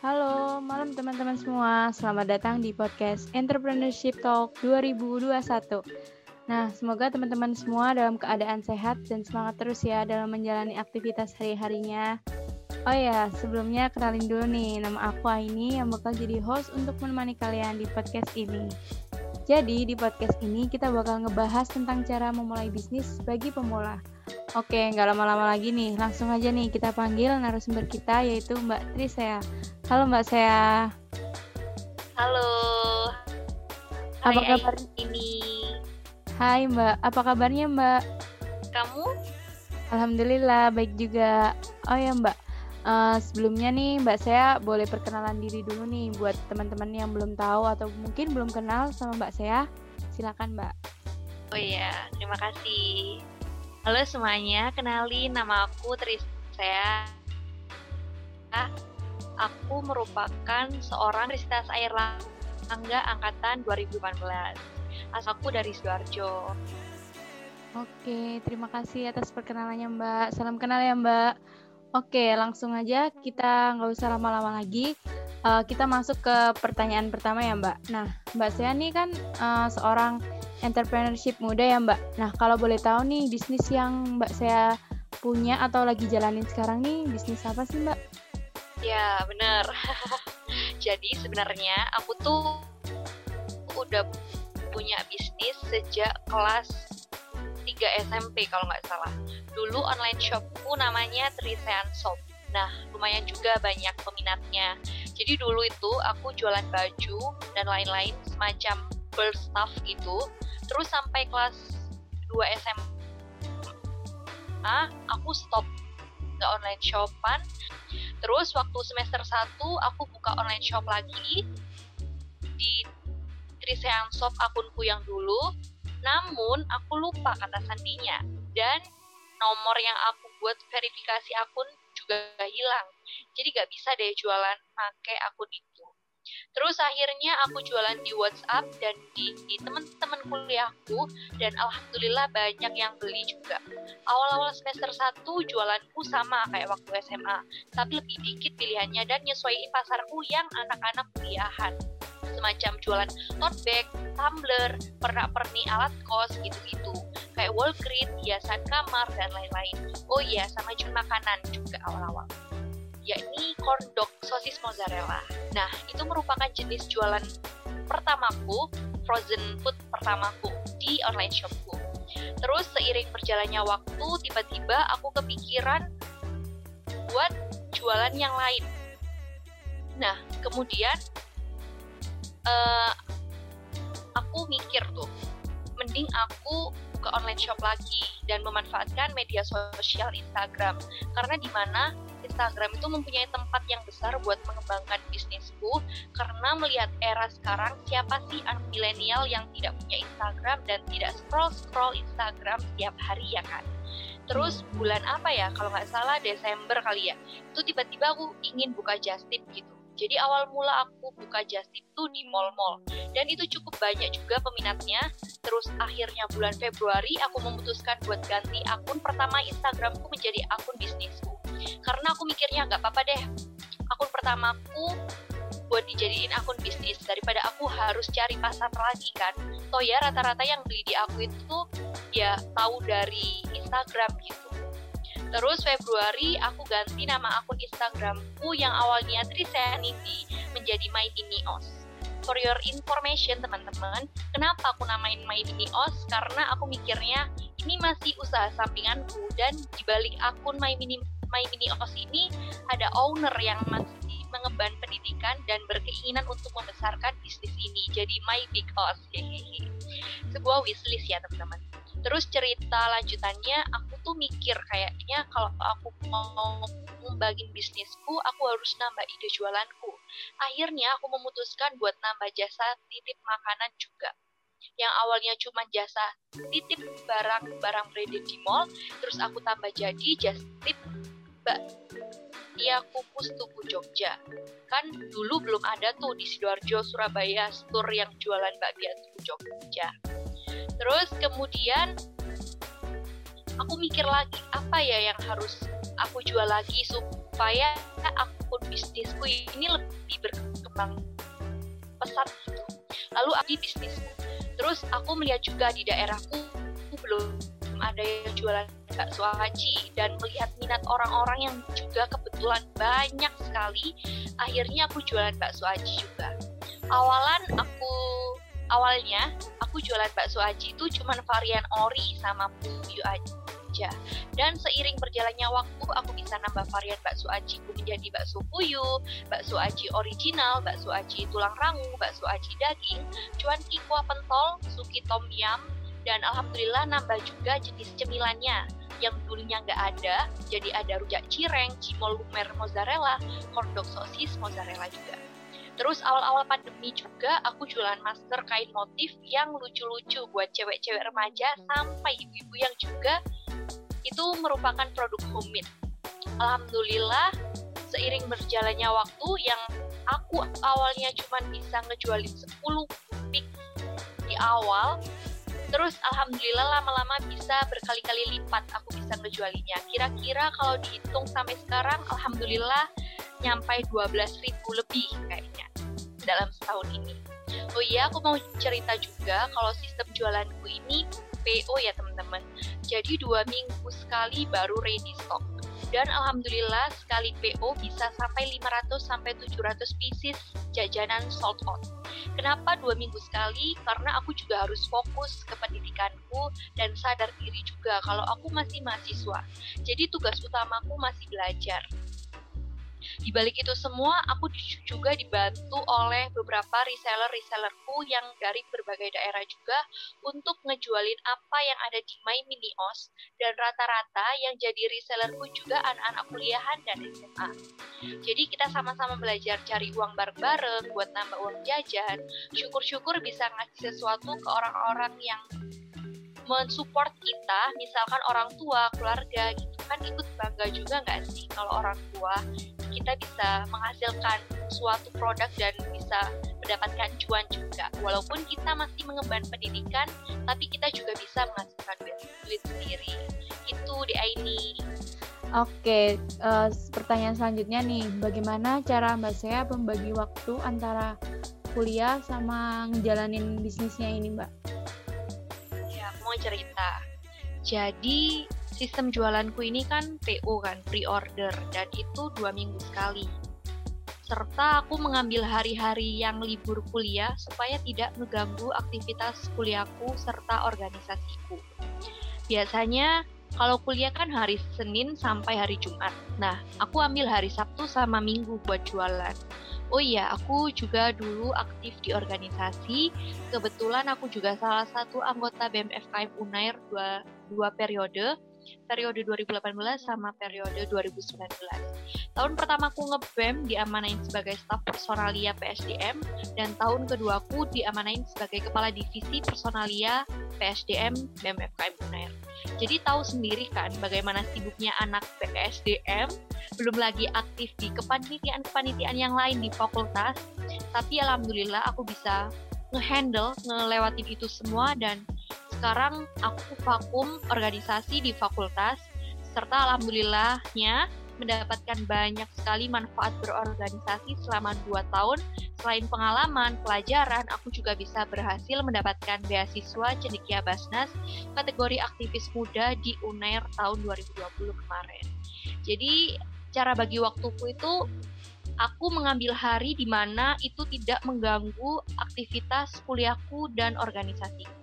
Halo, malam teman-teman semua. Selamat datang di podcast Entrepreneurship Talk 2021. Nah, semoga teman-teman semua dalam keadaan sehat dan semangat terus ya dalam menjalani aktivitas hari-harinya. Oh ya, sebelumnya kenalin dulu nih, nama aku Aini yang bakal jadi host untuk menemani kalian di podcast ini. Jadi, di podcast ini kita bakal ngebahas tentang cara memulai bisnis bagi pemula. Oke, nggak lama-lama lagi nih, langsung aja nih kita panggil narasumber kita yaitu Mbak Trisea. Halo Mbak Sea. Halo. Apa Hai kabar ini? Hai Mbak, apa kabarnya Mbak? Kamu? Alhamdulillah baik juga. Oh ya Mbak, uh, sebelumnya nih Mbak Sea boleh perkenalan diri dulu nih buat teman-teman yang belum tahu atau mungkin belum kenal sama Mbak Sea. Silakan Mbak. Oh iya, terima kasih. Halo semuanya, kenalin nama aku Trisea aku merupakan seorang Ristas Air Langga angkatan 2018. Asalku dari Sidoarjo. Oke, terima kasih atas perkenalannya Mbak. Salam kenal ya Mbak. Oke, langsung aja kita nggak usah lama-lama lagi. Uh, kita masuk ke pertanyaan pertama ya Mbak. Nah, Mbak Sea nih kan uh, seorang entrepreneurship muda ya Mbak. Nah, kalau boleh tahu nih bisnis yang Mbak Sea punya atau lagi jalanin sekarang nih bisnis apa sih Mbak? Ya, bener. Jadi sebenarnya aku tuh udah punya bisnis sejak kelas 3 SMP kalau nggak salah. Dulu online shopku namanya Trisean Shop. Nah, lumayan juga banyak peminatnya. Jadi dulu itu aku jualan baju dan lain-lain semacam birth stuff gitu. Terus sampai kelas 2 SMA, aku stop nggak online shopan Terus waktu semester 1 aku buka online shop lagi di Triseang Shop akunku yang dulu. Namun aku lupa kata sandinya dan nomor yang aku buat verifikasi akun juga hilang. Jadi gak bisa deh jualan pakai akun itu. Terus akhirnya aku jualan di WhatsApp dan di, di teman-teman kuliahku dan alhamdulillah banyak yang beli juga. Awal-awal semester 1 jualanku sama kayak waktu SMA, tapi lebih dikit pilihannya dan nyesuaiin pasarku yang anak-anak kuliahan. Semacam jualan tote bag, tumbler, pernak-pernik alat kos gitu-gitu. Kayak wall grid, hiasan kamar, dan lain-lain. Oh iya, sama jual makanan juga awal-awal yakni corn dog sosis mozzarella. Nah, itu merupakan jenis jualan pertamaku, frozen food pertamaku di online shopku. Terus seiring berjalannya waktu, tiba-tiba aku kepikiran buat jualan yang lain. Nah, kemudian uh, aku mikir tuh, mending aku buka online shop lagi dan memanfaatkan media sosial Instagram. Karena di mana Instagram itu mempunyai tempat yang besar buat mengembangkan bisnisku karena melihat era sekarang siapa sih anak milenial yang tidak punya Instagram dan tidak scroll-scroll Instagram setiap hari ya kan? Terus bulan apa ya? Kalau nggak salah Desember kali ya. Itu tiba-tiba aku ingin buka just gitu jadi awal mula aku buka just tip tuh di mall-mall. Dan itu cukup banyak juga peminatnya. Terus akhirnya bulan Februari aku memutuskan buat ganti akun pertama Instagramku menjadi akun bisnisku. Karena aku mikirnya nggak apa-apa deh akun pertamaku buat dijadiin akun bisnis. Daripada aku harus cari pasar lagi kan? Toh ya rata-rata yang beli di aku itu ya tahu dari Instagram gitu Terus Februari aku ganti nama akun Instagramku yang awalnya Trisanity menjadi My Os. For your information teman-teman, kenapa aku namain My Os? Karena aku mikirnya ini masih usaha sampinganku dan dibalik akun My Mini My Mini OS ini ada owner yang masih mengemban pendidikan dan berkeinginan untuk membesarkan bisnis ini jadi My Big OS. Hehehe. Sebuah wishlist ya teman-teman. Terus cerita lanjutannya, aku tuh mikir kayaknya kalau aku mau ngembangin bisnisku, aku harus nambah ide jualanku. Akhirnya aku memutuskan buat nambah jasa titip makanan juga yang awalnya cuma jasa titip barang-barang branded di mall, terus aku tambah jadi just tip bakpia kukus Tugu Jogja. Kan dulu belum ada tuh di Sidoarjo, Surabaya, store yang jualan bakpia Tugu Jogja. Terus kemudian aku mikir lagi apa ya yang harus aku jual lagi supaya akun bisnisku ini lebih berkembang pesat gitu. Lalu aku bisnisku. Terus aku melihat juga di daerahku belum ada yang jualan bakso aci dan melihat minat orang-orang yang juga kebetulan banyak sekali. Akhirnya aku jualan bakso aci juga. Awalan aku awalnya aku jualan bakso aci itu cuma varian ori sama puyuh aja. Dan seiring berjalannya waktu aku bisa nambah varian bakso aciku menjadi bakso puyuh, bakso aci original, bakso aci tulang rangu, bakso aci daging, cuan kikwa pentol, suki tom yum, dan alhamdulillah nambah juga jenis cemilannya yang dulunya nggak ada, jadi ada rujak cireng, cimol lumer mozzarella, hotdog sosis mozzarella juga. Terus awal-awal pandemi juga aku jualan masker kain motif yang lucu-lucu buat cewek-cewek remaja sampai ibu-ibu yang juga itu merupakan produk homemade. Alhamdulillah seiring berjalannya waktu yang aku awalnya cuma bisa ngejualin 10 pick di awal terus alhamdulillah lama-lama bisa berkali-kali lipat aku bisa ngejualinya kira-kira kalau dihitung sampai sekarang alhamdulillah nyampe 12 ribu lebih kayaknya dalam setahun ini. Oh iya, aku mau cerita juga kalau sistem jualanku ini PO ya teman-teman. Jadi dua minggu sekali baru ready stock. Dan alhamdulillah sekali PO bisa sampai 500 sampai 700 pieces jajanan sold out. Kenapa dua minggu sekali? Karena aku juga harus fokus ke pendidikanku dan sadar diri juga kalau aku masih mahasiswa. Jadi tugas utamaku masih belajar. Di balik itu semua, aku juga dibantu oleh beberapa reseller-resellerku yang dari berbagai daerah juga untuk ngejualin apa yang ada di My Mini Os dan rata-rata yang jadi resellerku juga anak-anak kuliahan dan SMA. Jadi kita sama-sama belajar cari uang bareng-bareng buat nambah uang jajan. Syukur-syukur bisa ngasih sesuatu ke orang-orang yang mensupport kita, misalkan orang tua, keluarga gitu kan ikut bangga juga nggak sih kalau orang tua kita bisa menghasilkan suatu produk dan bisa mendapatkan cuan juga. Walaupun kita masih mengemban pendidikan, tapi kita juga bisa menghasilkan duit, duit sendiri. Itu di ini. Oke, uh, pertanyaan selanjutnya nih, bagaimana cara Mbak Sea membagi waktu antara kuliah sama ngejalanin bisnisnya ini, Mbak? Ya, mau cerita. Jadi sistem jualanku ini kan PO kan, pre-order, dan itu dua minggu sekali. Serta aku mengambil hari-hari yang libur kuliah supaya tidak mengganggu aktivitas kuliahku serta organisasiku. Biasanya kalau kuliah kan hari Senin sampai hari Jumat. Nah, aku ambil hari Sabtu sama Minggu buat jualan. Oh iya, aku juga dulu aktif di organisasi. Kebetulan aku juga salah satu anggota BMFKM Unair dua, dua periode periode 2018 sama periode 2019. Tahun pertama aku ngebem diamanain sebagai staf personalia PSDM dan tahun kedua aku diamanain sebagai kepala divisi personalia PSDM BMFKM UNAIR. Jadi tahu sendiri kan bagaimana sibuknya anak PSDM, belum lagi aktif di kepanitiaan-kepanitiaan yang lain di fakultas, tapi alhamdulillah aku bisa ngehandle, ngelewatin itu semua dan sekarang aku vakum organisasi di fakultas serta alhamdulillahnya mendapatkan banyak sekali manfaat berorganisasi selama 2 tahun. Selain pengalaman, pelajaran, aku juga bisa berhasil mendapatkan beasiswa Cendekia Basnas kategori aktivis muda di UNER tahun 2020 kemarin. Jadi, cara bagi waktuku itu aku mengambil hari di mana itu tidak mengganggu aktivitas kuliahku dan organisasiku.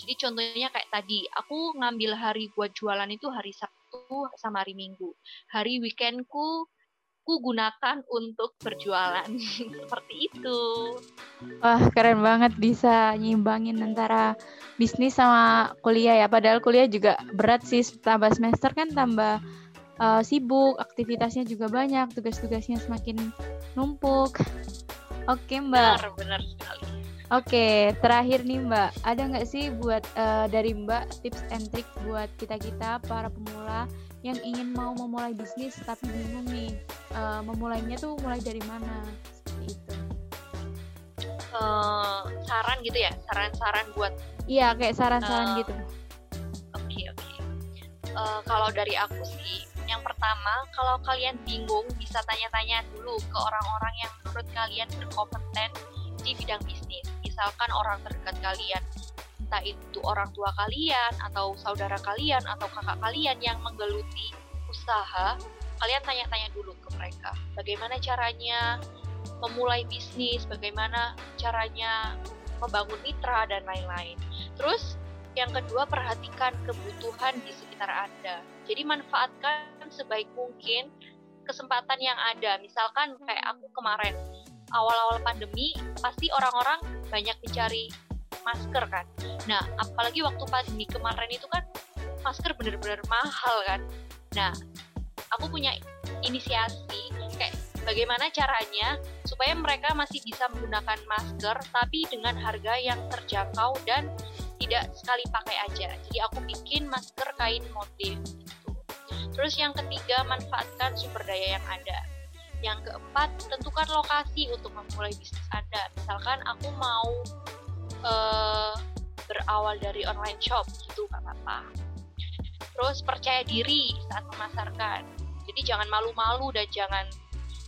Jadi contohnya kayak tadi, aku ngambil hari buat jualan itu hari Sabtu sama hari Minggu. Hari weekendku ku gunakan untuk berjualan. Seperti itu. Wah, keren banget bisa nyimbangin antara bisnis sama kuliah ya. Padahal kuliah juga berat sih, tambah semester kan tambah uh, sibuk, aktivitasnya juga banyak, tugas-tugasnya semakin numpuk. Oke, Mbak. Benar, benar sekali. Oke, terakhir nih Mbak, ada nggak sih buat uh, dari Mbak tips and trick buat kita kita para pemula yang ingin mau memulai bisnis tapi bingung nih uh, memulainya tuh mulai dari mana seperti itu? Uh, saran gitu ya, saran-saran buat? Iya, kayak saran-saran uh, gitu. Oke okay, oke. Okay. Uh, kalau dari aku sih, yang pertama, kalau kalian bingung, bisa tanya-tanya dulu ke orang-orang yang menurut kalian berkompeten di bidang bisnis. Misalkan orang terdekat kalian, entah itu orang tua kalian, atau saudara kalian, atau kakak kalian yang menggeluti usaha, kalian tanya-tanya dulu ke mereka. Bagaimana caranya memulai bisnis, bagaimana caranya membangun mitra, dan lain-lain. Terus, yang kedua, perhatikan kebutuhan di sekitar Anda. Jadi manfaatkan sebaik mungkin kesempatan yang ada. Misalkan kayak aku kemarin, awal-awal pandemi, pasti orang-orang banyak mencari masker kan. Nah, apalagi waktu pandemi kemarin itu kan masker bener-bener mahal kan. Nah, aku punya inisiasi kayak bagaimana caranya supaya mereka masih bisa menggunakan masker tapi dengan harga yang terjangkau dan tidak sekali pakai aja. Jadi aku bikin masker kain motif gitu. Terus yang ketiga, manfaatkan sumber daya yang ada. Yang keempat, tentukan lokasi untuk memulai bisnis Anda. Misalkan aku mau uh, berawal dari online shop gitu, nggak apa-apa. Terus percaya diri saat memasarkan. Jadi jangan malu-malu dan jangan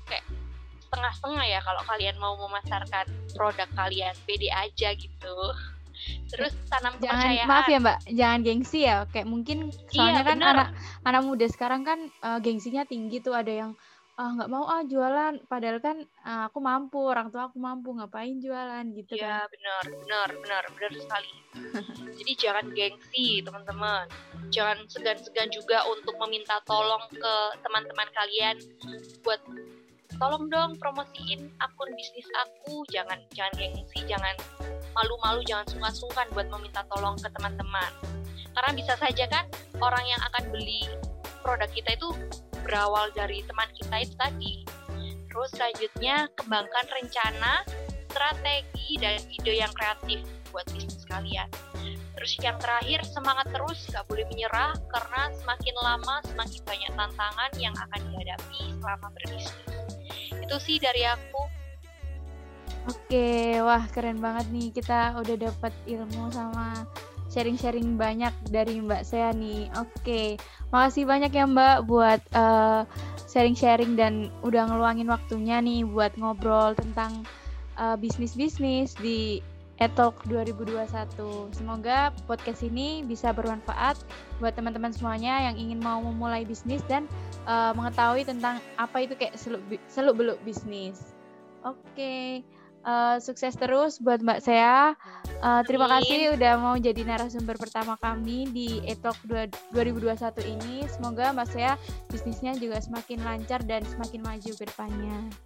kayak setengah-setengah ya kalau kalian mau memasarkan produk kalian pede aja gitu terus tanam jangan kepercayaan. maaf ya mbak jangan gengsi ya kayak mungkin soalnya iya, kan anak anak muda sekarang kan uh, gengsinya tinggi tuh ada yang ah nggak mau ah jualan. Padahal kan uh, aku mampu orang tua aku mampu ngapain jualan gitu ya, kan. benar benar benar benar sekali. Jadi jangan gengsi teman-teman. Jangan segan-segan juga untuk meminta tolong ke teman-teman kalian buat tolong dong promosiin akun bisnis aku. Jangan jangan gengsi jangan malu-malu jangan sungkan-sungkan buat meminta tolong ke teman-teman. Karena bisa saja kan orang yang akan beli produk kita itu berawal dari teman kita itu tadi. Terus selanjutnya kembangkan rencana strategi dan ide yang kreatif buat bisnis kalian. Terus yang terakhir semangat terus gak boleh menyerah karena semakin lama semakin banyak tantangan yang akan dihadapi selama berbisnis. Itu sih dari aku. Oke, wah keren banget nih kita udah dapat ilmu sama sharing-sharing banyak dari Mbak Sea nih. Oke, makasih banyak ya Mbak buat uh, sharing-sharing dan udah ngeluangin waktunya nih buat ngobrol tentang uh, bisnis-bisnis di Etalk 2021. Semoga podcast ini bisa bermanfaat buat teman-teman semuanya yang ingin mau memulai bisnis dan uh, mengetahui tentang apa itu kayak seluk beluk bisnis. Oke. Okay. Uh, sukses terus buat Mbak Sea. Uh, terima kasih udah mau jadi narasumber pertama kami di Etok 2021 ini. Semoga Mbak Sea bisnisnya juga semakin lancar dan semakin maju ke depannya.